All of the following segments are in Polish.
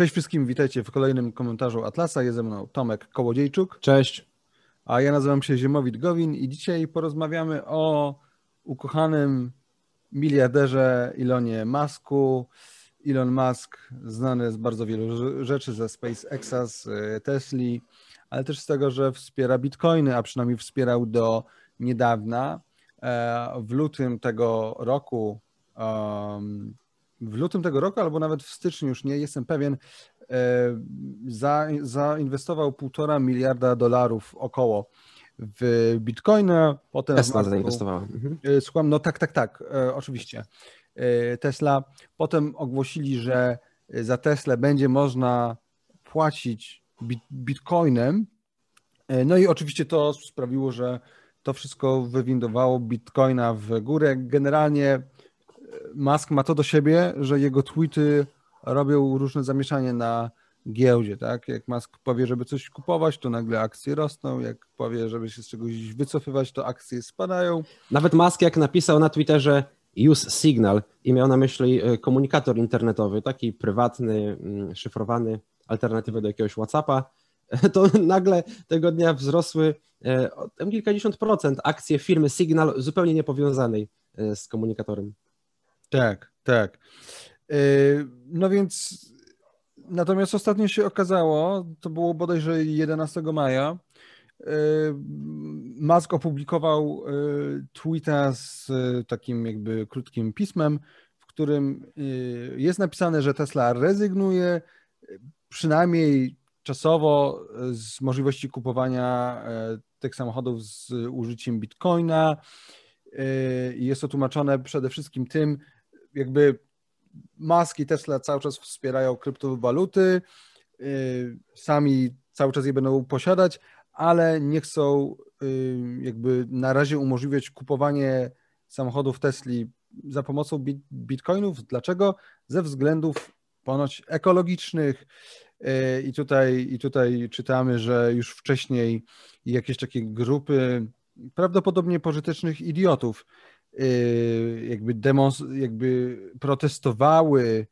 Cześć wszystkim, witajcie w kolejnym komentarzu Atlasa. Jest ze mną Tomek Kołodziejczuk. Cześć. A ja nazywam się Ziemowit Gowin i dzisiaj porozmawiamy o ukochanym miliarderze Elonie Musku. Elon Musk znany z bardzo wielu rzeczy ze SpaceXa, z e, Tesli, ale też z tego, że wspiera bitcoiny, a przynajmniej wspierał do niedawna. E, w lutym tego roku w lutym tego roku, albo nawet w styczniu, już nie jestem pewien, e, za, zainwestował półtora miliarda dolarów około w bitcoina. Potem Tesla zainwestowała. Mhm. E, słucham, no tak, tak, tak, e, oczywiście. Tesla. Potem ogłosili, że za Tesla będzie można płacić bitcoinem. No i oczywiście to sprawiło, że to wszystko wywindowało bitcoina w górę. Generalnie Musk ma to do siebie, że jego tweety robią różne zamieszanie na giełdzie, tak? Jak Musk powie, żeby coś kupować, to nagle akcje rosną, jak powie, żeby się z czegoś wycofywać, to akcje spadają. Nawet Musk jak napisał na Twitterze use signal i miał na myśli e, komunikator internetowy, taki prywatny, mm, szyfrowany, alternatywę do jakiegoś WhatsAppa, to nagle tego dnia wzrosły e, o kilkadziesiąt procent akcje firmy Signal zupełnie niepowiązanej e, z komunikatorem. Tak, tak. E, no więc natomiast ostatnio się okazało, to było bodajże 11 maja, e, Musk opublikował e, tweeta z takim jakby krótkim pismem, w którym jest napisane, że Tesla rezygnuje przynajmniej czasowo z możliwości kupowania tych samochodów z użyciem bitcoina. Jest to tłumaczone przede wszystkim tym, jakby Musk i Tesla cały czas wspierają kryptowaluty, y, sami cały czas je będą posiadać, ale nie chcą y, jakby na razie umożliwiać kupowanie samochodów Tesli za pomocą bitcoinów. Dlaczego? Ze względów ponoć ekologicznych. Y, I tutaj, I tutaj czytamy, że już wcześniej jakieś takie grupy prawdopodobnie pożytecznych idiotów jakby, demons, jakby protestowały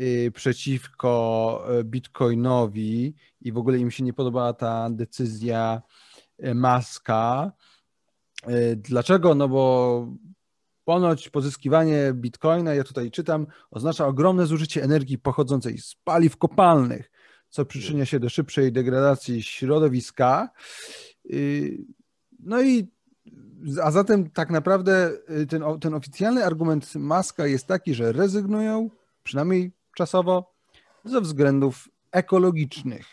y, przeciwko e, Bitcoinowi i w ogóle im się nie podobała ta decyzja e, Maska. E, dlaczego? No bo ponoć pozyskiwanie bitcoina, ja tutaj czytam, oznacza ogromne zużycie energii pochodzącej z paliw kopalnych, co przyczynia się do szybszej degradacji środowiska. Y, no i a zatem tak naprawdę y, ten, ten oficjalny argument Maska jest taki, że rezygnują, przynajmniej czasowo, ze względów ekologicznych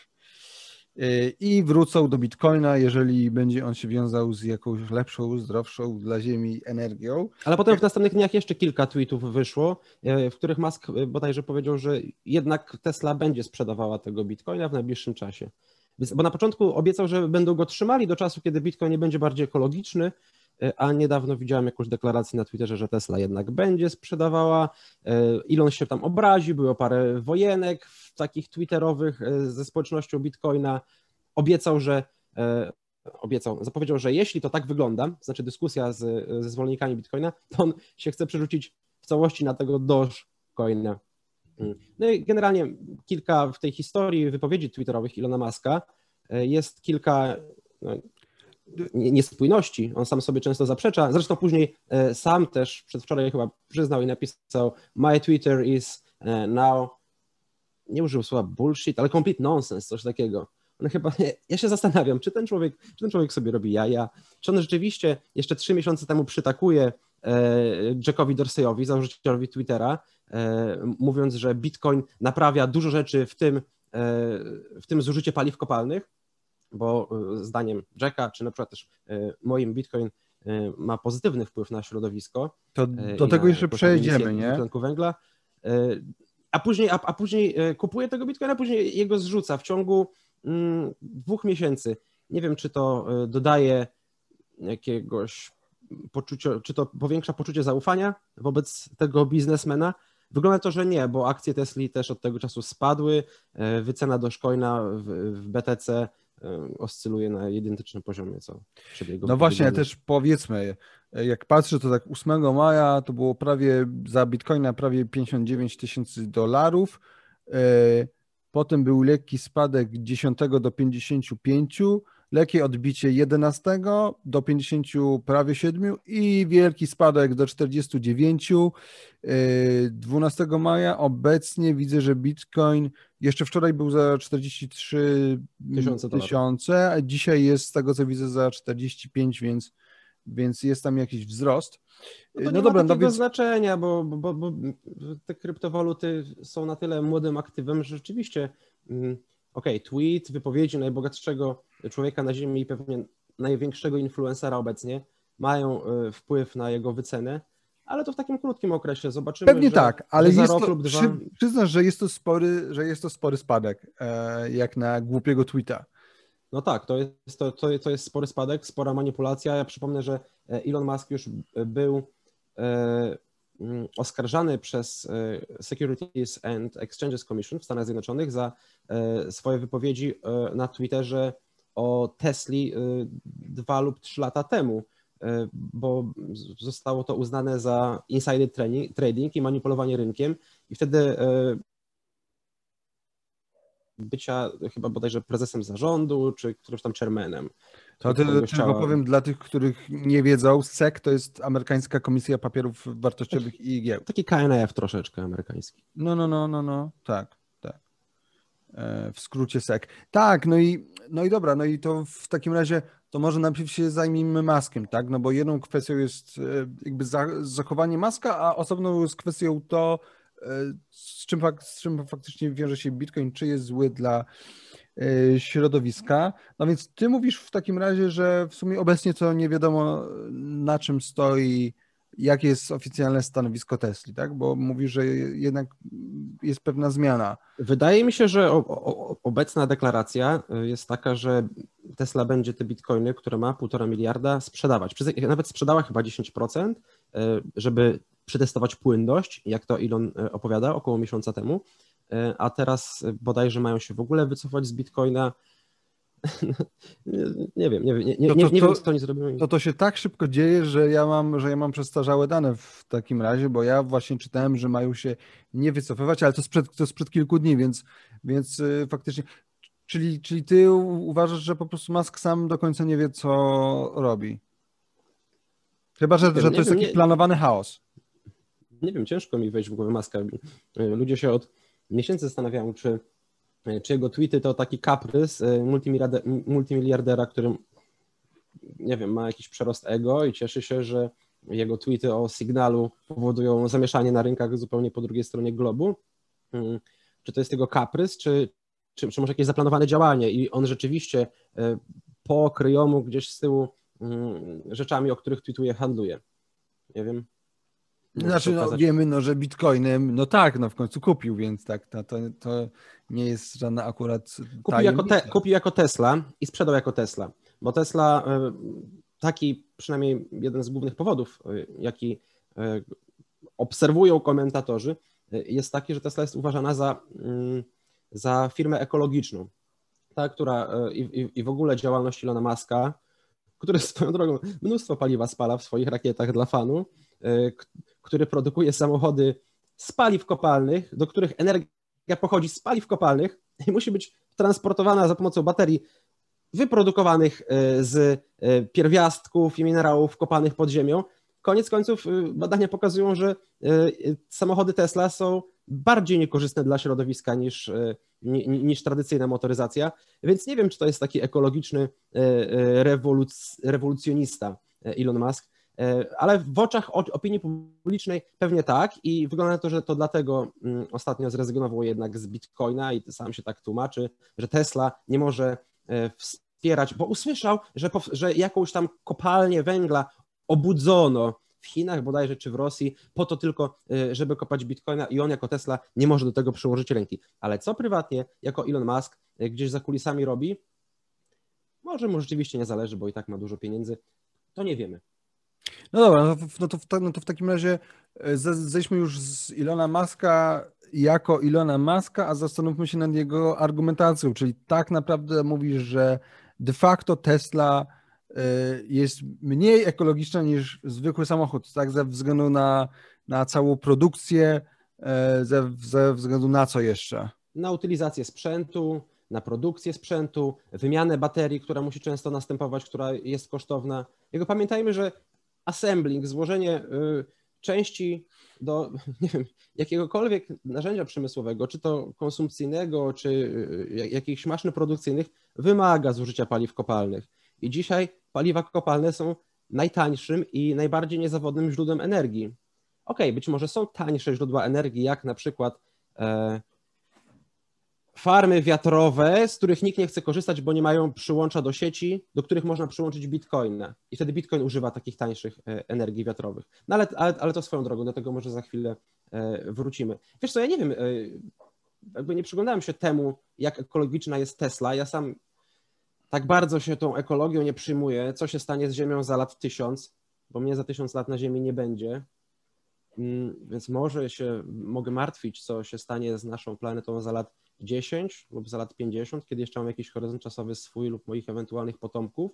y, i wrócą do Bitcoina, jeżeli będzie on się wiązał z jakąś lepszą, zdrowszą dla Ziemi energią. Ale potem w następnych dniach jeszcze kilka tweetów wyszło, y, w których Musk bodajże powiedział, że jednak Tesla będzie sprzedawała tego Bitcoina w najbliższym czasie. Bo na początku obiecał, że będą go trzymali do czasu, kiedy Bitcoin nie będzie bardziej ekologiczny, a niedawno widziałem jakąś deklarację na Twitterze, że Tesla jednak będzie sprzedawała. E, Elon się tam obraził, było parę wojenek takich twitterowych e, ze społecznością Bitcoina. Obiecał, że obiecał, zapowiedział, że jeśli to tak wygląda, znaczy dyskusja z, ze zwolennikami Bitcoina, to on się chce przerzucić w całości na tego Dogecoina. Mm. No i generalnie kilka w tej historii wypowiedzi twitterowych Ilona Maska jest kilka no, niespójności. On sam sobie często zaprzecza. Zresztą później e, sam też przedwczoraj chyba przyznał i napisał My Twitter is e, now nie użył słowa bullshit, ale complete nonsense, coś takiego. On chyba, ja się zastanawiam, czy ten człowiek, czy ten człowiek sobie robi jaja, czy on rzeczywiście jeszcze trzy miesiące temu przytakuje e, Jackowi Dorseyowi, założycielowi Twittera, mówiąc, że Bitcoin naprawia dużo rzeczy, w tym, w tym zużycie paliw kopalnych, bo e, zdaniem Jacka, czy na przykład też e, moim Bitcoin e, ma pozytywny wpływ na środowisko. To do tego jeszcze przejdziemy, nie? Tlenku węgla. A później, a, a później kupuje tego Bitcoina, później jego zrzuca w ciągu mm, dwóch miesięcy. Nie wiem, czy to dodaje jakiegoś poczucia, czy to powiększa poczucie zaufania wobec tego biznesmena. Wygląda to, że nie, bo akcje Tesli też od tego czasu spadły. Wycena Dogecoina w, w BTC oscyluje na identycznym poziomie, co przed jego No właśnie, też powiedzmy, jak patrzę, to tak 8 maja to było prawie za bitcoina prawie 59 tysięcy dolarów. E, potem był lekki spadek 10 do 55, lekkie odbicie 11 do 50 prawie 7 i wielki spadek do 49. 12 yy, maja obecnie widzę, że Bitcoin jeszcze wczoraj był za 43 tysiące, a dzisiaj jest z tego co widzę za 45, więc, więc jest tam jakiś wzrost. No, to no nie dobra, ma no więc... znaczenia, bo, bo, bo te kryptowaluty są na tyle młodym aktywem, że rzeczywiście mm, okej, okay, tweet wypowiedzi najbogatszego człowieka na Ziemi i pewnie największego influencera obecnie mają e, wpływ na jego wycenę, ale to w takim krótkim okresie zobaczymy. Pewnie że, tak, ale że jest to, lub dwa... przy, przyznasz, że jest to spory, że jest to spory spadek, e, jak na głupiego tweeta. No tak, to jest, to, to, to jest spory spadek, spora manipulacja. Ja przypomnę, że e, Elon Musk już był Mm, oskarżany przez Securities and Exchanges Commission w Stanach Zjednoczonych za swoje wypowiedzi na Twitterze o Tesli dwa lub trzy lata temu, bo zostało to uznane za insider trading i manipulowanie rynkiem i wtedy bycia chyba bodajże prezesem zarządu, czy którymś tam chairmanem. To tylko powiem dla tych, których nie wiedzą, SEC to jest amerykańska komisja papierów wartościowych taki, i giełd. Taki KNF troszeczkę amerykański. No, no, no, no, no, tak, tak. W skrócie SEC. Tak, no i, no i dobra, no i to w takim razie to może najpierw się zajmijmy maskiem, tak? No bo jedną kwestią jest e, jakby zachowanie maska, a osobną jest kwestią to, e, z czym, z czym faktycznie wiąże się Bitcoin, czy jest zły dla środowiska. No więc ty mówisz w takim razie, że w sumie obecnie to nie wiadomo na czym stoi, jakie jest oficjalne stanowisko Tesli, tak? Bo mówisz, że jednak jest pewna zmiana. Wydaje mi się, że obecna deklaracja y, jest taka, że Tesla będzie te bitcoiny, które ma półtora miliarda, sprzedawać. Nawet sprzedała chyba 10%, y, żeby przetestować płynność, jak to Elon opowiada około miesiąca temu. A teraz bodajże mają się w ogóle wycofać z Bitcoina. Nie, wiem, nie, wiem, nie, nie, to, to, nie wiem, co oni zrobią. To to się tak szybko dzieje, że ja mam, że ja mam przestarzałe dane w takim razie, bo ja właśnie czytałem, że mają się nie wycofywać, ale to sprzed, to sprzed kilku dni, więc, więc y, faktycznie. Czyli, czyli ty uważasz, że po prostu Musk sam do końca nie wie, co robi? Chyba, że, wiem, że to jest wiem, taki planowany chaos. Nie wiem, ciężko mi wejść w głowę Maska. Ludzie się od miesięcy zastanawiałem, czy, czy jego tweety to taki kaprys e, multimiliardera, którym nie wiem, ma jakiś przerost ego i cieszy się, że jego tweety o sygnalu powodują zamieszanie na rynkach zupełnie po drugiej stronie globu. Hmm, czy to jest jego kaprys, czy, czy, czy może jakieś zaplanowane działanie i on rzeczywiście e, po kryjomu gdzieś z tyłu rzeczami, o których tweetuje, handluje. Nie wiem. Znaczy, no, wiemy, no, że bitcoinem, no tak, no w końcu kupił, więc tak, to, to, to nie jest żadna akurat. Kupił jako, te, kupił jako Tesla i sprzedał jako Tesla, bo Tesla, e, taki przynajmniej jeden z głównych powodów, e, jaki e, obserwują komentatorzy, jest taki, że Tesla jest uważana za, mm, za firmę ekologiczną, ta, która i, i w ogóle działalność Ilona Maska, który swoją drogą mnóstwo paliwa spala w swoich rakietach dla fanu, który produkuje samochody z paliw kopalnych, do których energia pochodzi z paliw kopalnych i musi być transportowana za pomocą baterii wyprodukowanych e, z e, pierwiastków i minerałów kopanych pod ziemią. Koniec końców e, badania pokazują, że samochody Tesla są bardziej niekorzystne dla środowiska niż, niż tradycyjna motoryzacja, więc nie wiem, czy to jest taki ekologiczny rewoluc, rewolucjonista Elon Musk, ale w oczach opinii publicznej pewnie tak i wygląda na to, że to dlatego mm, ostatnio zrezygnował jednak z Bitcoina i sam się tak tłumaczy, że Tesla nie może e, wspierać, bo usłyszał, że, że jakąś tam kopalnię węgla obudzono w Chinach bodajże czy w Rosji po to tylko, e, żeby kopać Bitcoina i on jako Tesla nie może do tego przyłożyć ręki. Ale co prywatnie jako Elon Musk gdzieś za kulisami robi, może mu rzeczywiście nie zależy, bo i tak ma dużo pieniędzy, to nie wiemy. No dobra, no to, no to, w, no to w takim razie e, zejdźmy już z Ilona Maska jako Ilona Maska, a zastanówmy się nad jego argumentacją, czyli tak naprawdę mówisz, że de facto Tesla e, jest mniej ekologiczna niż zwykły samochód, tak, ze względu na, na całą produkcję, e, ze, ze względu na co jeszcze? na utylizację sprzętu, na produkcję sprzętu, wymianę baterii, która musi często następować, która jest kosztowna. Jego pamiętajmy, że assembling, złożenie y, części do nie wiem, jakiegokolwiek narzędzia przemysłowego, czy to konsumpcyjnego, czy y, jakichś maszyn produkcyjnych, wymaga zużycia paliw kopalnych. I dzisiaj paliwa kopalne są najtańszym i najbardziej niezawodnym źródłem energii. Ok, być może są tańsze źródła energii, jak na przykład e, farmy wiatrowe, z których nikt nie chce korzystać, bo nie mają przyłącza do sieci, do których można przyłączyć bitcoina. I wtedy bitcoin używa takich tańszych e, energii wiatrowych. No ale, ale, ale to swoją drogą, do tego może za chwilę e, wrócimy. Wiesz co, ja nie wiem, e, jakby nie przyglądałem się temu, jak ekologiczna jest Tesla. Ja sam tak bardzo się tą ekologią nie przyjmuję, co się stanie z Ziemią za lat tysiąc, bo mnie za tysiąc lat na Ziemi nie będzie. Mm, więc może się mogę martwić, co się stanie z naszą planetą za lat 10 lub za lat 50, kiedy jeszcze mam jakiś horyzont czasowy swój lub moich ewentualnych potomków,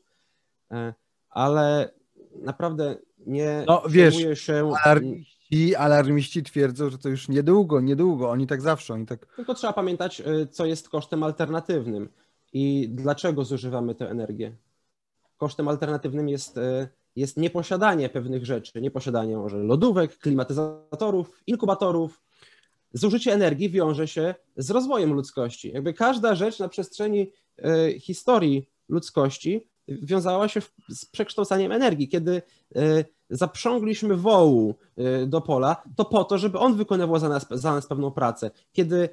e, ale naprawdę nie no, wiesz, się... Alarmiści, alarmiści twierdzą, że to już niedługo, niedługo, oni tak zawsze, oni tak... Tylko trzeba pamiętać, e, co jest kosztem alternatywnym i dlaczego zużywamy tę energię. Kosztem alternatywnym jest, e, jest nieposiadanie pewnych rzeczy, nieposiadanie może lodówek, klimatyzatorów, inkubatorów, zużycie energii wiąże się z rozwojem ludzkości. Jakby każda rzecz na przestrzeni e, historii ludzkości wiązała się z przekształcaniem energii. Kiedy e, zaprzągliśmy wołu e, do pola, to po to, żeby on wykonywał za nas, za nas pewną pracę. Kiedy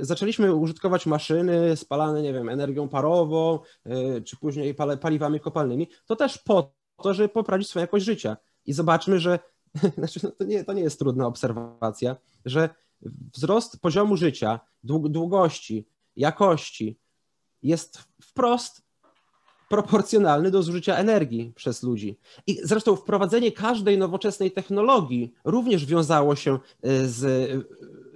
zaczęliśmy użytkować maszyny spalane, nie wiem, energią parową, czy później paliwami kopalnymi, to też po to, żeby poprawić swoją jakość życia. I zobaczmy, że znaczy, no to, nie, to nie jest trudna obserwacja, że wzrost poziomu życia, długości, jakości jest wprost proporcjonalny do zużycia energii przez ludzi. I zresztą wprowadzenie każdej nowoczesnej technologii również wiązało się e, z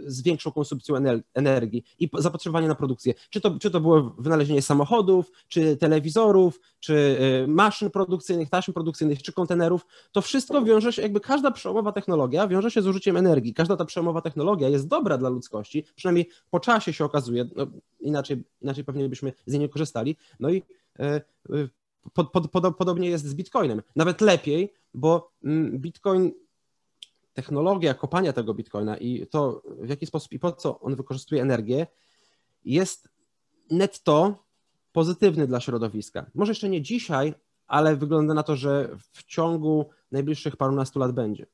z większą konsumpcją energii i zapotrzebowanie na produkcję. Czy to, czy to było wynalezienie samochodów, czy telewizorów, czy y, maszyn produkcyjnych, taśm produkcyjnych, czy kontenerów, to wszystko wiąże się, jakby każda przełomowa technologia wiąże się z użyciem energii. Każda ta przełomowa technologia jest dobra dla ludzkości, przynajmniej po czasie się okazuje, no, inaczej, inaczej pewnie byśmy z niej nie korzystali. No i y, y, pod, pod, pod, podobnie jest z Bitcoinem. Nawet lepiej, bo mm, Bitcoin technologia kopania tego bitcoina i to, w jaki sposób i po co on wykorzystuje energię, jest netto pozytywny dla środowiska. Może jeszcze nie dzisiaj, ale wygląda na to, że w ciągu najbliższych parunastu lat będzie.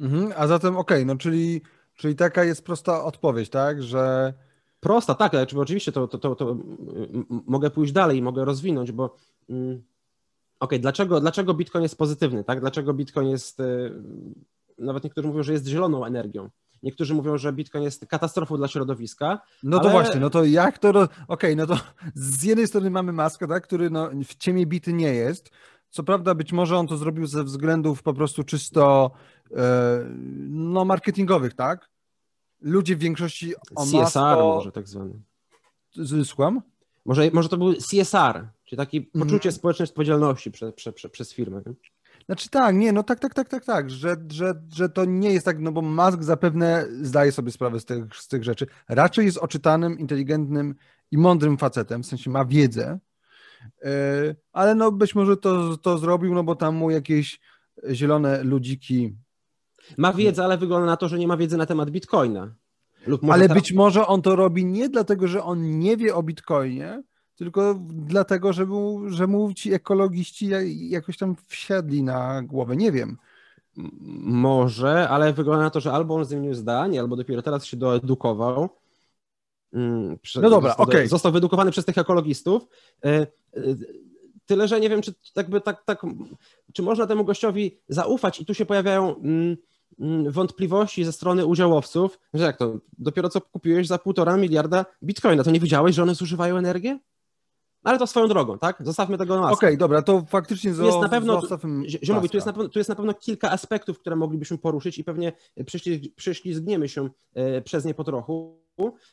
Mhm, a zatem okej, okay, no czyli, czyli taka jest prosta odpowiedź, tak, że... Prosta, tak, ale oczywiście to, to, to, to mogę pójść dalej i mogę rozwinąć, bo mm, okay, dlaczego, dlaczego Bitcoin jest pozytywny, tak? Dlaczego Bitcoin jest, y, nawet niektórzy mówią, że jest zieloną energią. Niektórzy mówią, że Bitcoin jest katastrofą dla środowiska. No to ale... właśnie, no to jak to. Okej, okay, no to z jednej strony mamy maskę, tak, który no, w ciemię bity nie jest. Co prawda, być może on to zrobił ze względów po prostu czysto e, no, marketingowych, tak? Ludzie w większości CSR masko... może tak zwany. Słucham? Może, może to był CSR, czyli takie mhm. poczucie społecznej odpowiedzialności prze, prze, prze, przez firmę. Nie? Znaczy tak, nie, no tak, tak, tak, tak, tak, że, że, że to nie jest tak, no bo Musk zapewne zdaje sobie sprawę z tych, z tych rzeczy. Raczej jest oczytanym, inteligentnym i mądrym facetem, w sensie ma wiedzę, yy, ale no być może to, to zrobił, no bo tam mu jakieś zielone ludziki... Ma wiedzę, ale wygląda na to, że nie ma wiedzy na temat Bitcoina. ale być może on to robi nie dlatego, że on nie wie o Bitcoinie, tylko dlatego, że mu, że mu ci ekologiści jakoś tam wsiadli na głowę, nie wiem. Może, ale wygląda na to, że albo on zmienił zdanie, albo dopiero teraz się doedukował. Mm, no dobra, okej. Okay. Został wyedukowany przez tych ekologistów. E, e, tyle, że nie wiem, czy jakby tak, tak, czy można temu gościowi zaufać i tu się pojawiają mm, mm, wątpliwości ze strony udziałowców, że jak to, dopiero co kupiłeś za półtora miliarda bitcoina, to nie wiedziałeś, że one zużywają energię? Ale to swoją drogą, tak? Zostawmy tego na Okej, okay, dobra, to faktycznie tu jest na pewno, ziomowi, tu jest na, pewno, tu jest na pewno kilka aspektów, które moglibyśmy poruszyć i pewnie przyśli, przyślizgniemy się e, przez nie po trochu.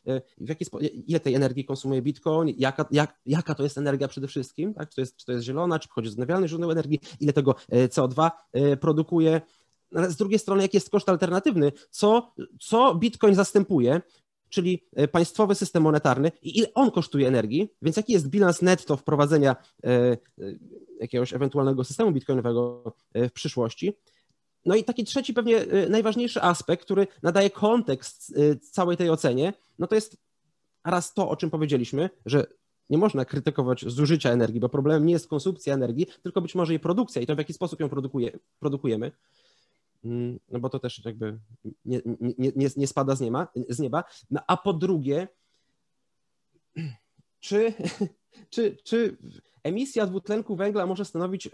E, w jaki spo, ile tej energii konsumuje Bitcoin, jaka, jak, jaka to jest energia przede wszystkim, tak? czy, to jest, czy to jest zielona, czy pochodzi z odnawialnych źródeł energii, ile tego e, CO2 produkuje. Ale z drugiej strony, jaki jest koszt alternatywny, co, co Bitcoin zastępuje, czyli e, państwowy system monetarny i ile on kosztuje energii, więc jaki jest bilans netto wprowadzenia jakiegoś ewentualnego systemu bitcoinowego w przyszłości. No i taki trzeci, pewnie najważniejszy aspekt, który nadaje kontekst całej tej ocenie, no to jest raz to, o czym powiedzieliśmy, że nie można krytykować zużycia energii, bo problemem nie jest konsumpcja energii, tylko być może jej produkcja i to w jaki sposób ją produkuje, produkujemy. Mm, no bo to też jakby nie, nie, nie, nie spada z nieba, z nieba. No, a po drugie, czy, czy, czy emisja dwutlenku węgla może stanowić e,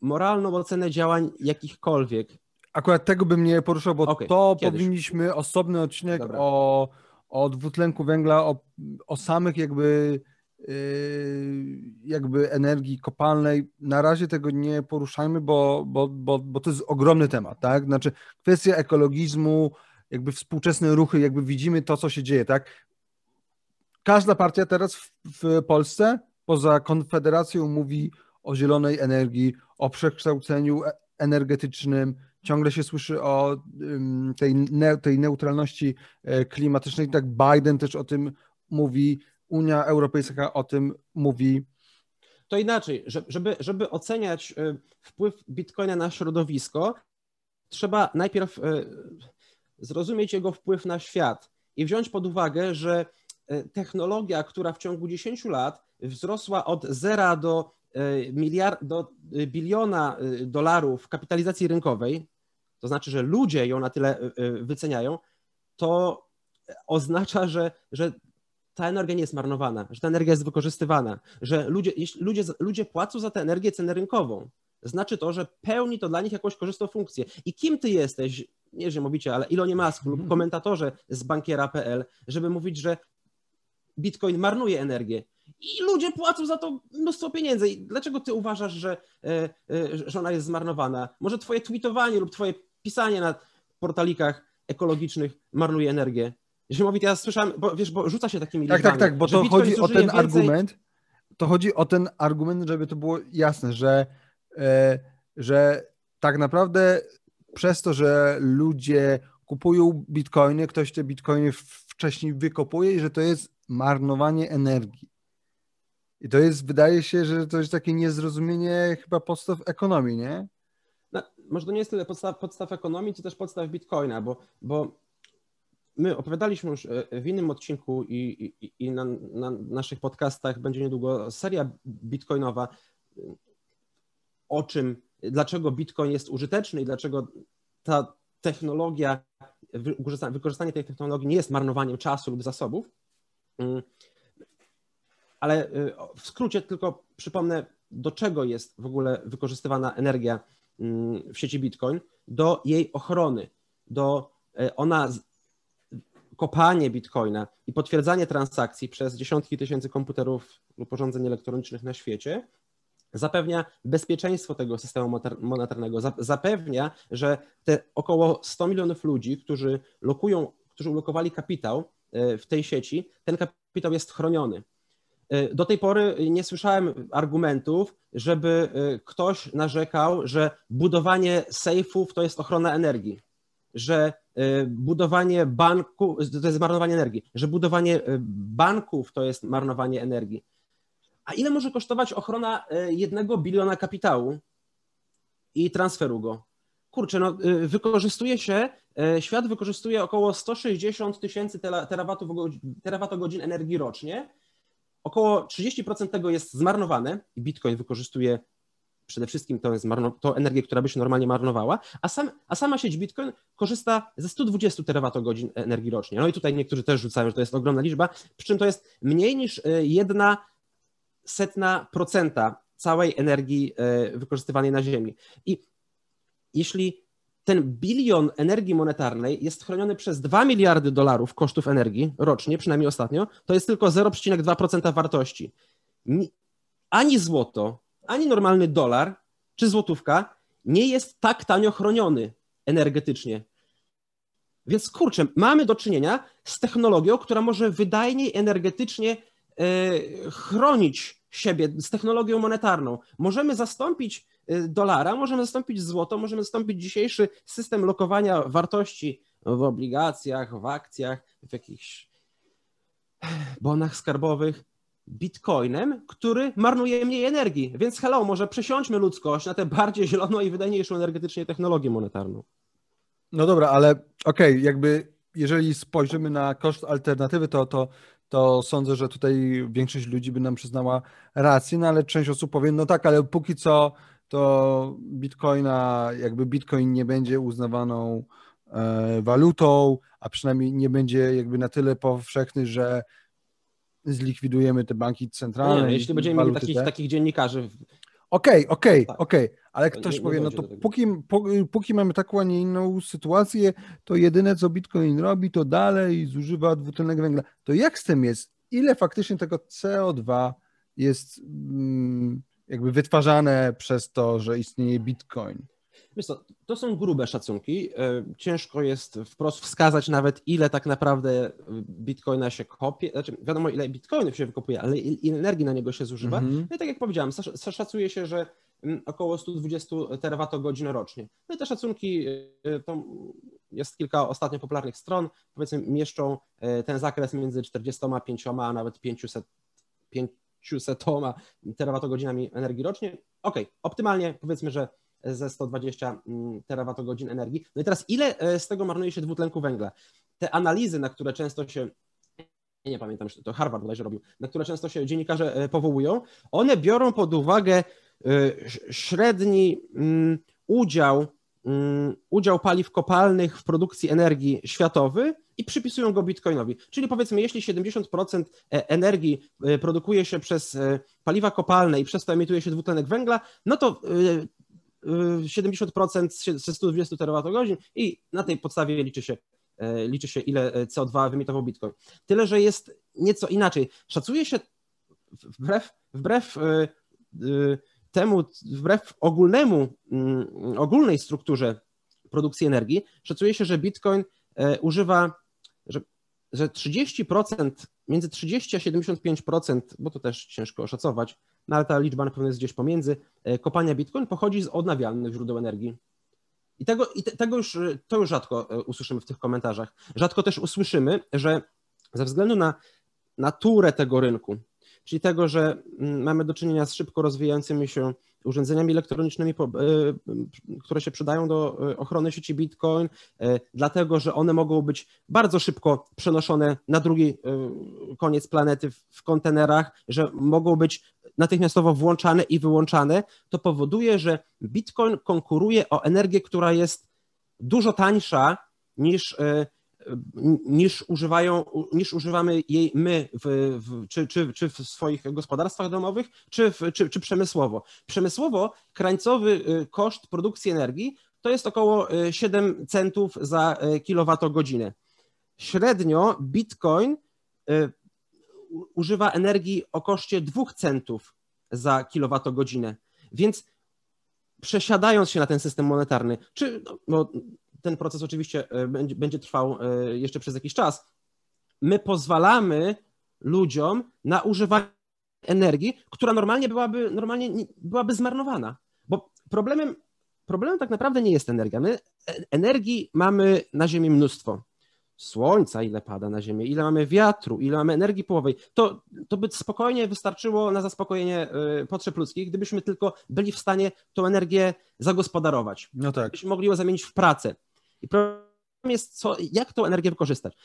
moralną ocenę działań jakichkolwiek? Akurat tego bym nie poruszał, bo okay, to kiedyś. powinniśmy osobny odcinek o, o dwutlenku węgla, o, o samych jakby jakby energii kopalnej. Na razie tego nie poruszajmy, bo, bo, bo, bo to jest ogromny temat, tak? Znaczy kwestia ekologizmu, jakby współczesne ruchy, jakby widzimy to, co się dzieje, tak? Każda partia teraz w, w Polsce poza Konfederacją mówi o zielonej energii, o przekształceniu e, energetycznym, ciągle się słyszy o tej, tej neutralności e, klimatycznej, tak Biden też o tym mówi, Unia Europejska o tym mówi. To inaczej, żeby, żeby oceniać y, wpływ bitcoina na środowisko, trzeba najpierw y, zrozumieć jego wpływ na świat i wziąć pod uwagę, że y, technologia, która w ciągu 10 lat wzrosła od zera do, miliard, do biliona dolarów kapitalizacji rynkowej, to znaczy, że ludzie ją na tyle wyceniają, to oznacza, że, że ta energia nie jest marnowana, że ta energia jest wykorzystywana, że ludzie, ludzie, ludzie płacą za tę energię cenę rynkową. Znaczy to, że pełni to dla nich jakąś korzystną funkcję. I kim ty jesteś, nie że mówicie, ale Ilonie Musk lub mhm. komentatorze z bankiera.pl, żeby mówić, że Bitcoin marnuje energię. I ludzie płacą za to mnóstwo pieniędzy. I dlaczego ty uważasz, że, e, e, że ona jest zmarnowana? Może twoje tweetowanie lub twoje pisanie na portalikach ekologicznych marnuje energię? Ziemowit, ja słyszałem, bo wiesz, bo rzuca się takimi Tak, tak, tak, bo to chodzi o ten więcej... argument, to chodzi o ten argument, żeby to było jasne, że, e, że tak naprawdę przez to, że ludzie kupują bitcoiny, ktoś te bitcoiny wcześniej wykopuje i że to jest marnowanie energii. I to jest, wydaje się, że to jest takie niezrozumienie chyba podstaw ekonomii, nie? No, może to nie jest tyle podstaw, podstaw ekonomii, co też podstaw bitcoina, bo, bo my opowiadaliśmy już e, w innym odcinku i, i, i na, na, naszych podcastach będzie niedługo seria bitcoinowa, o czym, dlaczego bitcoin jest użyteczny i dlaczego ta technologia, wykorzystanie tej technologii nie jest marnowaniem czasu lub zasobów. Mm. Ale e, w skrócie tylko przypomnę, do czego jest w ogóle wykorzystywana energia mm, w sieci Bitcoin, do jej ochrony, do e, ona kopanie bitcoina i potwierdzanie transakcji przez dziesiątki tysięcy komputerów lub urządzeń elektronicznych na świecie zapewnia bezpieczeństwo tego systemu monetarnego, zapewnia, że te około 100 milionów ludzi, którzy lokują, którzy ulokowali kapitał e, w tej sieci, ten kapitał jest chroniony. E, do tej pory nie słyszałem argumentów, żeby e, ktoś narzekał, że budowanie sejfów to jest ochrona energii, że budowanie banku, to jest marnowanie energii, że budowanie y, banków to jest marnowanie energii. A ile może kosztować ochrona y, jednego biliona kapitału i transferu go? Kurczę, no wykorzystuje się, świat wykorzystuje około 160 tysięcy terawatogodzin energii rocznie. Około 30% tego jest zmarnowane i Bitcoin wykorzystuje przede wszystkim to jest to energię, która by się normalnie marnowała, a, sam, a sama sieć Bitcoin korzysta ze 120 terawatogodzin energii rocznie. No i tutaj niektórzy też rzucają, że to jest ogromna liczba, przy czym to jest mniej niż e, jedna setna procenta całej energii e, wykorzystywanej na Ziemi. I jeśli ten bilion energii monetarnej jest chroniony przez 2 miliardy dolarów kosztów energii rocznie, przynajmniej ostatnio, to jest tylko 0,2% wartości. Ani złoto, ani normalny dolar czy złotówka nie jest tak tanio chroniony energetycznie. Więc kurczę, mamy do czynienia z technologią, która może wydajniej energetycznie e, chronić siebie, z technologią monetarną. Możemy zastąpić e, dolara, możemy zastąpić złoto, możemy zastąpić dzisiejszy system lokowania wartości w obligacjach, w akcjach, w jakichś bonach skarbowych bitcoinem, który marnuje mniej energii. Więc hello, może przesiądźmy ludzkość na tę bardziej zieloną i wydajniejszą energetycznie technologię monetarną. No dobra, ale okej, okay, jakby jeżeli spojrzymy na koszt alternatywy, to, to, to sądzę, że tutaj większość ludzi by nam przyznała rację, no ale część osób powie, no tak, ale póki co to bitcoina, jakby bitcoin nie będzie uznawaną e, walutą, a przynajmniej nie będzie jakby na tyle powszechny, że zlikwidujemy te banki centralne. No nie, jeśli będziemy mieli takich, takich dziennikarzy. Okej, okej, tak. okej, ale ktoś nie, powie, nie no to póki, póki mamy taką, a nie inną sytuację, to jedyne co Bitcoin robi, to dalej zużywa dwutlenek węgla. To jak z tym jest? Ile faktycznie tego CO2 jest mm, jakby wytwarzane przez to, że istnieje Bitcoin? Wiesz co, to są grube szacunki. E, ciężko jest wprost wskazać nawet, ile tak naprawdę bitcoina się kopie. Znaczy, wiadomo, ile bitcoinów się wykopuje, ale ile energii na niego się zużywa. -hmm. No i tak jak powiedziałem, szacuje się, że mm, około 120 terawatogodzin rocznie. No i te szacunki, e, to jest kilka ostatnio popularnych stron, powiedzmy, mieszczą e, ten zakres między 45 a nawet 500, 500 terawatogodzinami energii rocznie. Ok, optymalnie powiedzmy, że ze 120 mm, terawatogodzin energii. No i teraz ile e, z tego marnuje się dwutlenku węgla? Te analizy, na które często się nie pamiętam, to Harvard bodajże robił, na które często się dziennikarze e, powołują, one biorą pod uwagę e, średni mm, udział, mm, udział paliw kopalnych w produkcji energii światowy i przypisują go bitcoinowi. Czyli powiedzmy, jeśli 70% energii produkuje się przez paliwa kopalne i przez to emituje się dwutlenek węgla, no to 70% ze 120 terawatogodzin i na tej podstawie liczy się, e, liczy się ile e, CO2 wyemitował Bitcoin. Tyle, że jest nieco inaczej. Szacuje się wbrew, wbrew e, temu, wbrew ogólnemu, mm, ogólnej strukturze produkcji energii, szacuje się, że Bitcoin używa, że, że 30%, między 30 a 75%, bo to też ciężko oszacować, no ale ta liczba na pewno jest gdzieś pomiędzy. E, kopania Bitcoin pochodzi z odnawialnych źródeł energii. I tego, i te, tego już, to już rzadko e, usłyszymy w tych komentarzach. Rzadko też usłyszymy, że ze względu na naturę tego rynku, czyli tego, że mm, mamy do czynienia z szybko rozwijającymi się urządzeniami elektronicznymi, e, które się przydają do ochrony sieci Bitcoin, dlatego że one mogą być bardzo szybko przenoszone na drugi koniec planety w kontenerach, że mogą być natychmiastowo włączane i wyłączane, to powoduje, że Bitcoin konkuruje o energię, która jest dużo tańsza niż, e, niż, używają, niż używamy jej my, w, w, czy, czy, czy w swoich gospodarstwach domowych, czy, w, czy, czy przemysłowo. Przemysłowo krańcowy e, koszt produkcji energii to jest około 7 e, centów za kilowatogodzinę. Średnio Bitcoin używa energii o koszcie 2 centów za kilowatogodzinę. Więc przesiadając się na ten system monetarny, czy no, ten proces oczywiście e, będzie, będzie trwał e, jeszcze przez jakiś czas, my pozwalamy ludziom na używanie energii, która normalnie byłaby, normalnie byłaby zmarnowana. Bo problemem, problemem tak naprawdę nie jest energia. My e, energii mamy na Ziemi mnóstwo słońca, ile pada na Ziemię, ile mamy wiatru, ile mamy energii połowej, to, to by spokojnie wystarczyło na zaspokojenie y, potrzeb ludzkich, gdybyśmy tylko byli w stanie tą energię zagospodarować. No tak. Byśmy mogli ją zamienić w pracę. I problem jest, co, jak tą energię wykorzystać.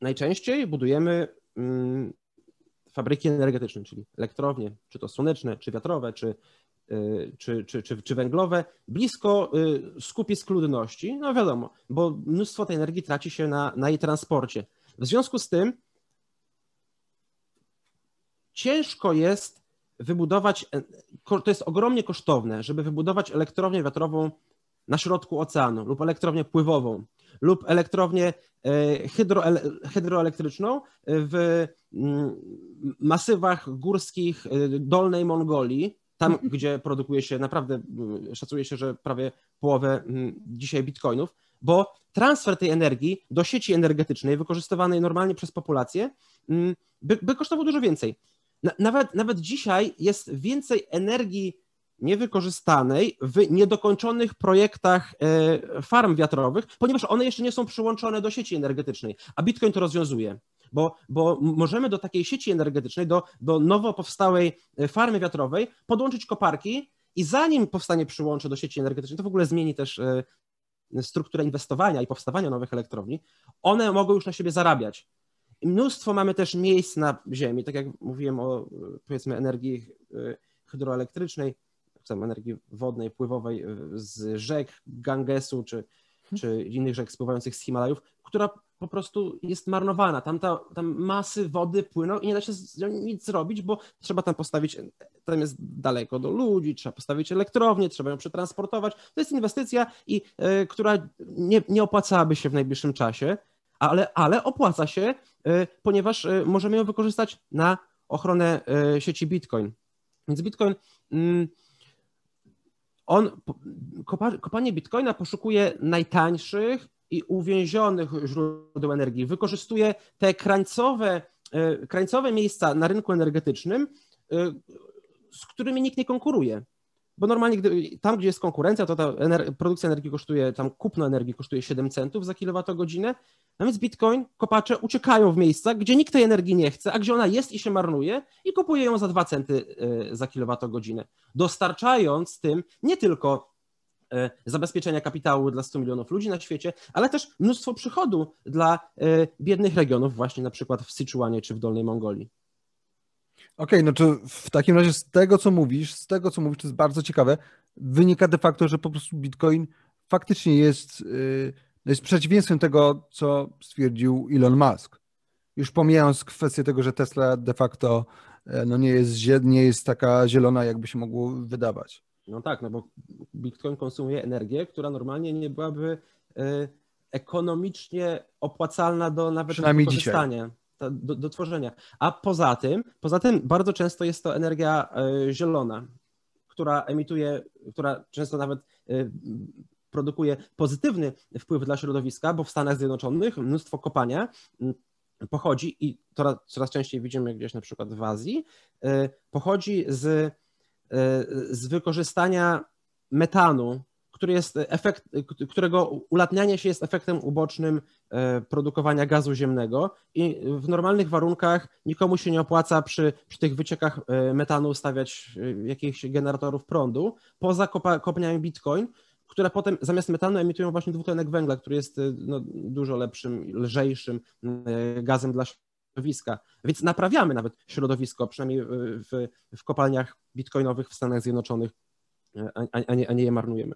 Najczęściej budujemy mm, fabryki energetyczne, czyli elektrownie, czy to słoneczne, czy wiatrowe, czy czy, czy, czy, czy węglowe, blisko y, skupisk ludności, no wiadomo, bo mnóstwo tej energii traci się na, na jej transporcie. W związku z tym ciężko jest wybudować, to jest ogromnie kosztowne, żeby wybudować elektrownię wiatrową na środku oceanu lub elektrownię pływową lub elektrownię e, hydro, hydroelektryczną w mm, masywach górskich e, Dolnej Mongolii, tam, mhm. gdzie produkuje się naprawdę, szacuje się, że prawie połowę dzisiaj bitcoinów, bo transfer tej energii do sieci energetycznej wykorzystywanej normalnie przez populację by, by kosztował dużo więcej. Nawet, nawet dzisiaj jest więcej energii niewykorzystanej w niedokończonych projektach e, farm wiatrowych, ponieważ one jeszcze nie są przyłączone do sieci energetycznej, a Bitcoin to rozwiązuje. Bo, bo możemy do takiej sieci energetycznej, do, do nowo powstałej e, farmy wiatrowej podłączyć koparki i zanim powstanie przyłącze do sieci energetycznej, to w ogóle zmieni też e, strukturę inwestowania i powstawania nowych elektrowni, one mogą już na siebie zarabiać. Mnóstwo mamy też miejsc na Ziemi, tak jak mówiłem o powiedzmy energii hydroelektrycznej, energii wodnej, pływowej e, z rzek Gangesu czy, czy innych rzek spływających z Himalajów, która po prostu jest marnowana. Tam, ta, tam masy wody płyną i nie da się nic zrobić, bo trzeba tam postawić, tam jest daleko do ludzi, trzeba postawić elektrownię, trzeba ją przetransportować. To jest inwestycja, i, y, która nie, nie opłacałaby się w najbliższym czasie, ale, ale opłaca się, y, ponieważ y, możemy ją wykorzystać na ochronę sieci Bitcoin. Więc Bitcoin. Mm, on, kopanie bitcoina poszukuje najtańszych i uwięzionych źródeł energii. Wykorzystuje te krańcowe, e, krańcowe miejsca na rynku energetycznym, e, z którymi nikt nie konkuruje. Bo normalnie gdy, tam, gdzie jest konkurencja, to ta ener produkcja energii kosztuje, tam kupno energii kosztuje 7 centów za kilowatogodzinę, no więc Bitcoin, kopacze uciekają w miejsca, gdzie nikt tej energii nie chce, a gdzie ona jest i się marnuje i kupuje ją za 2 centy e, za kilowatogodzinę, dostarczając tym nie tylko e, zabezpieczenia kapitału dla 100 milionów ludzi na świecie, ale też mnóstwo przychodu dla e, biednych regionów, właśnie na przykład w Syczuanie czy w Dolnej Mongolii. Okej, okay, no to w takim razie z tego, co mówisz, z tego, co mówisz, to jest bardzo ciekawe, wynika de facto, że po prostu Bitcoin faktycznie jest, y, jest przeciwieństwem tego, co stwierdził Elon Musk. Już pomijając kwestię tego, że Tesla de facto e, no nie, jest, nie jest taka zielona, jakby się mogło wydawać. No tak, no bo Bitcoin konsumuje energię, która normalnie nie byłaby e, ekonomicznie opłacalna do nawet wykorzystania. Dzisiaj do, do, tworzenia. A poza tym, poza tym bardzo często jest to energia e, zielona, która emituje, która często nawet e, produkuje pozytywny wpływ dla środowiska, bo w Stanach Zjednoczonych mnóstwo kopania pochodzi i to coraz częściej widzimy gdzieś na przykład w Azji, e, pochodzi z, z wykorzystania metanu który jest efekt, którego ulatnianie się jest efektem ubocznym e, produkowania gazu ziemnego i w normalnych warunkach nikomu się nie opłaca przy, przy tych wyciekach e, metanu stawiać e, jakichś generatorów prądu, poza kopniami Bitcoin, które potem zamiast metanu emitują właśnie dwutlenek węgla, który jest no, dużo lepszym, lżejszym gazem dla środowiska. Więc naprawiamy nawet środowisko, przynajmniej w, w kopalniach bitcoinowych w Stanach Zjednoczonych, a, a, nie, a nie je marnujemy.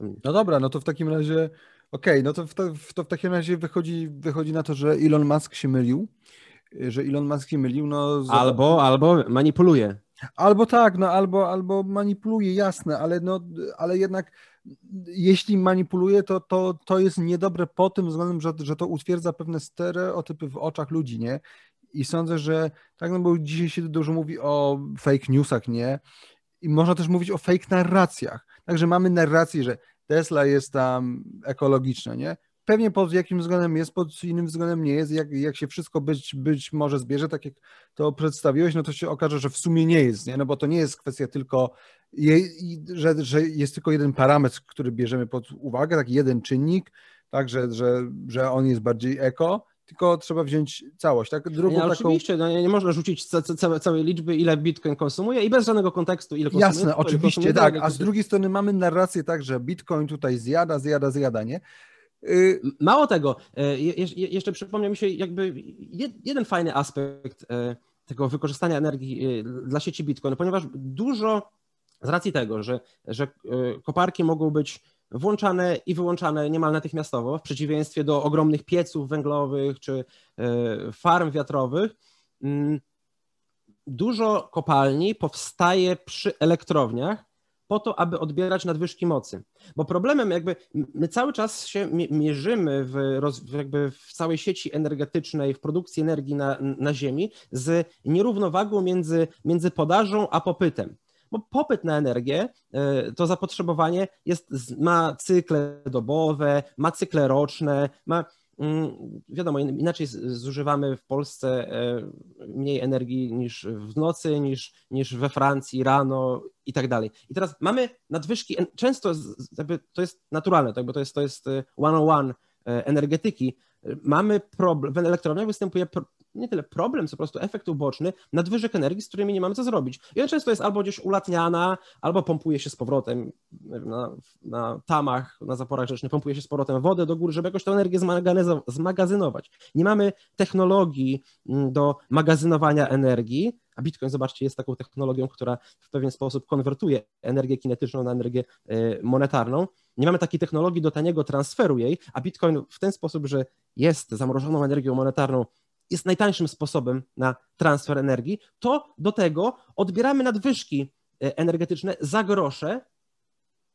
No dobra, no to w takim razie, okej, okay, no to w, to, to w takim razie wychodzi, wychodzi na to, że Elon Musk się mylił, że Elon Musk się mylił, no... Albo, albo manipuluje. Albo tak, no albo, albo manipuluje, jasne, ale, no, ale jednak jeśli manipuluje, to, to, to jest niedobre po tym względem, że, że to utwierdza pewne stereotypy w oczach ludzi, nie? I sądzę, że tak, no bo dzisiaj się dużo mówi o fake newsach, nie? I można też mówić o fake narracjach. Także mamy narrację, że Tesla jest tam ekologiczna, nie? Pewnie pod jakimś względem jest, pod innym względem nie jest. Jak, jak się wszystko być, być może zbierze, tak jak to przedstawiłeś, no to się okaże, że w sumie nie jest, nie? No bo to nie jest kwestia tylko, je, że, że jest tylko jeden parametr, który bierzemy pod uwagę, tak jeden czynnik, tak, że, że, że on jest bardziej eko, tylko trzeba wziąć całość. Tak? Drugą taką... Oczywiście, no, nie można rzucić ca, ca, całej liczby, ile Bitcoin konsumuje i bez żadnego kontekstu, ile konsumuje. Jasne, oczywiście, tak, a z drugiej strony mamy narrację tak, że Bitcoin tutaj zjada, zjada, zjada, nie? Y, Mało tego, e, jeszcze przypomniał mi się jakby jeden fajny aspekt e, tego wykorzystania energii e, dla sieci Bitcoin, ponieważ dużo z racji tego, że, że koparki mogą być włączane i wyłączane niemal natychmiastowo, w przeciwieństwie do ogromnych pieców węglowych czy e, farm wiatrowych. Mm, dużo kopalni powstaje przy elektrowniach po to, aby odbierać nadwyżki mocy. Bo problemem jakby my cały czas się mierzymy w, jakby w całej sieci energetycznej, w produkcji energii na, na Ziemi z nierównowagą między, między podażą a popytem bo popyt na energię, e, to zapotrzebowanie jest, ma cykle dobowe, ma cykle roczne, ma mm, wiadomo, inaczej zużywamy w Polsce e, mniej energii niż w nocy, niż, niż we Francji rano i tak dalej. I teraz mamy nadwyżki, często to jest naturalne, tak, bo to jest, to jest e, one on one energetyki. Mamy problem, w elektrowniach występuje nie tyle problem, co po prostu efekt uboczny nadwyżek energii, z którymi nie mamy co zrobić. I ona często jest albo gdzieś ulatniana, albo pompuje się z powrotem na, na tamach, na zaporach rzecznych, pompuje się z powrotem wodę do góry, żeby jakoś tę energię zmagazynować. Nie mamy technologii mm, do magazynowania energii, a Bitcoin, zobaczcie, jest taką technologią, która w pewien sposób konwertuje energię kinetyczną na energię e, monetarną. Nie mamy takiej technologii do taniego transferu jej, a Bitcoin w ten sposób, że jest zamrożoną energią monetarną, jest najtańszym sposobem na transfer energii, to do tego odbieramy nadwyżki e, energetyczne za grosze,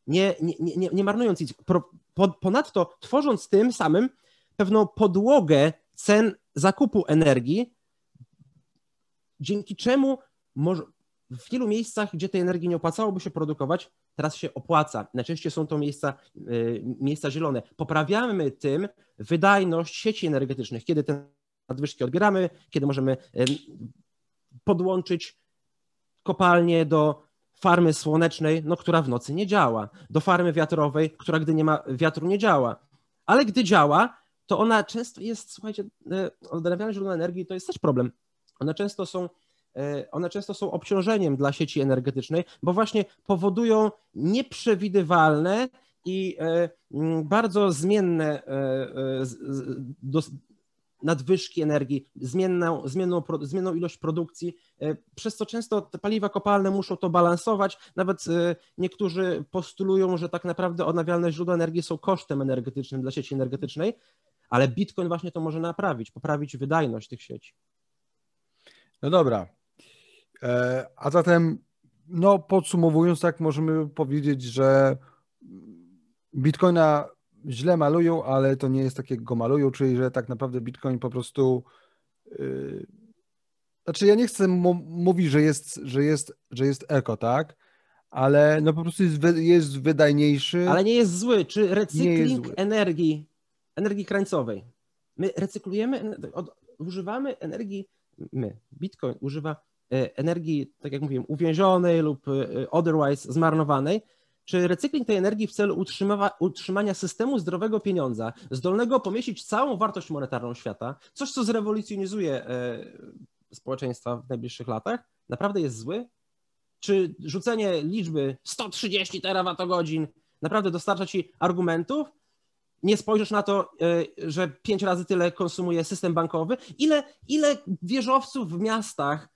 nie, nie, nie, nie marnując ich. Ponadto tworząc tym samym pewną podłogę cen zakupu energii, dzięki czemu może, w wielu miejscach, gdzie tej energii nie opłacałoby się produkować, teraz się opłaca. Najczęściej są to miejsca, y, miejsca zielone. Poprawiamy tym wydajność sieci energetycznych, kiedy te nadwyżki odbieramy, kiedy możemy podłączyć kopalnię do farmy słonecznej, no, która w nocy nie działa, do farmy wiatrowej, która gdy nie ma wiatru nie działa. Ale gdy działa, to ona często jest, słuchajcie, y, odnawialne źródła energii to jest też problem. One często są E, one często są obciążeniem dla sieci energetycznej, bo właśnie powodują nieprzewidywalne i e, bardzo zmienne e, nadwyżki energii, zmienną, zmienną, zmienną ilość produkcji, przez co często te paliwa kopalne muszą to balansować. Nawet niektórzy postulują, że tak naprawdę odnawialne źródła energii są kosztem energetycznym dla sieci energetycznej, ale Bitcoin właśnie to może naprawić, poprawić wydajność tych sieci. No dobra, E, a zatem, no podsumowując, tak możemy powiedzieć, że Bitcoina źle malują, ale to nie jest tak, jak go malują, czyli że tak naprawdę Bitcoin po prostu. Yy, znaczy, ja nie chcę mówić, że jest, że jest, że jest eko, tak? Ale no po prostu jest, jest wydajniejszy. Ale nie jest zły. Czy recykling energii, energii krańcowej? My recyklujemy, od, używamy energii, my, Bitcoin używa E, energii, tak jak mówiłem, uwięzionej lub e, otherwise zmarnowanej, czy recykling tej energii w celu utrzymania systemu zdrowego pieniądza, zdolnego pomieścić całą wartość monetarną świata, coś co zrewolucjonizuje e, społeczeństwa w najbliższych latach, naprawdę jest zły? Czy rzucenie liczby 130 terawatogodzin naprawdę dostarcza ci argumentów? Nie spojrzysz na to, że pięć razy tyle konsumuje system bankowy? Ile, ile wieżowców w miastach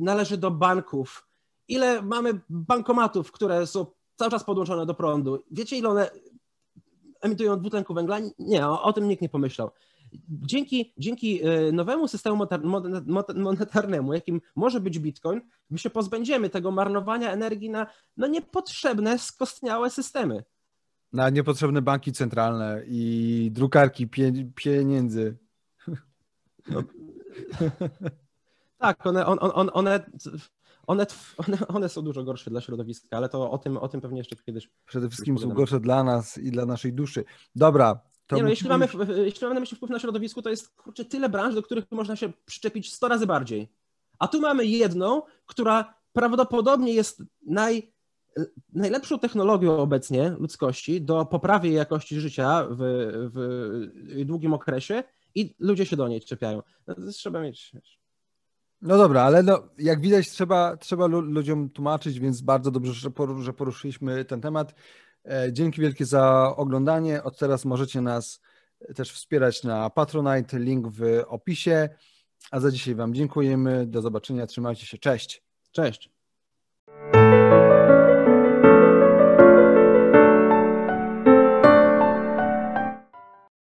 należy do banków. Ile mamy bankomatów, które są cały czas podłączone do prądu? Wiecie, ile one emitują dwutlenku węgla? Nie, o, o tym nikt nie pomyślał. Dzięki, dzięki e, nowemu systemu monetarnemu, jakim może być Bitcoin, my się pozbędziemy tego marnowania energii na no, niepotrzebne, skostniałe systemy. Na niepotrzebne banki centralne i drukarki pieniędzy. No. Tak, one, on, on, one, one, one, one są dużo gorsze dla środowiska, ale to o tym, o tym pewnie jeszcze kiedyś. Przede wszystkim są gorsze dla nas i dla naszej duszy. Dobra. To nie, no, jeśli, mamy, jeśli mamy na myśli wpływ na środowisko, to jest kurczę, tyle branż, do których można się przyczepić 100 razy bardziej. A tu mamy jedną, która prawdopodobnie jest naj, najlepszą technologią obecnie ludzkości do poprawy jakości życia w, w długim okresie i ludzie się do niej czepiają. No, trzeba mieć. No dobra, ale no, jak widać, trzeba, trzeba ludziom tłumaczyć, więc bardzo dobrze, że poruszyliśmy ten temat. E, dzięki wielkie za oglądanie. Od teraz możecie nas też wspierać na Patronite, link w opisie. A za dzisiaj Wam dziękujemy. Do zobaczenia. Trzymajcie się. Cześć. Cześć.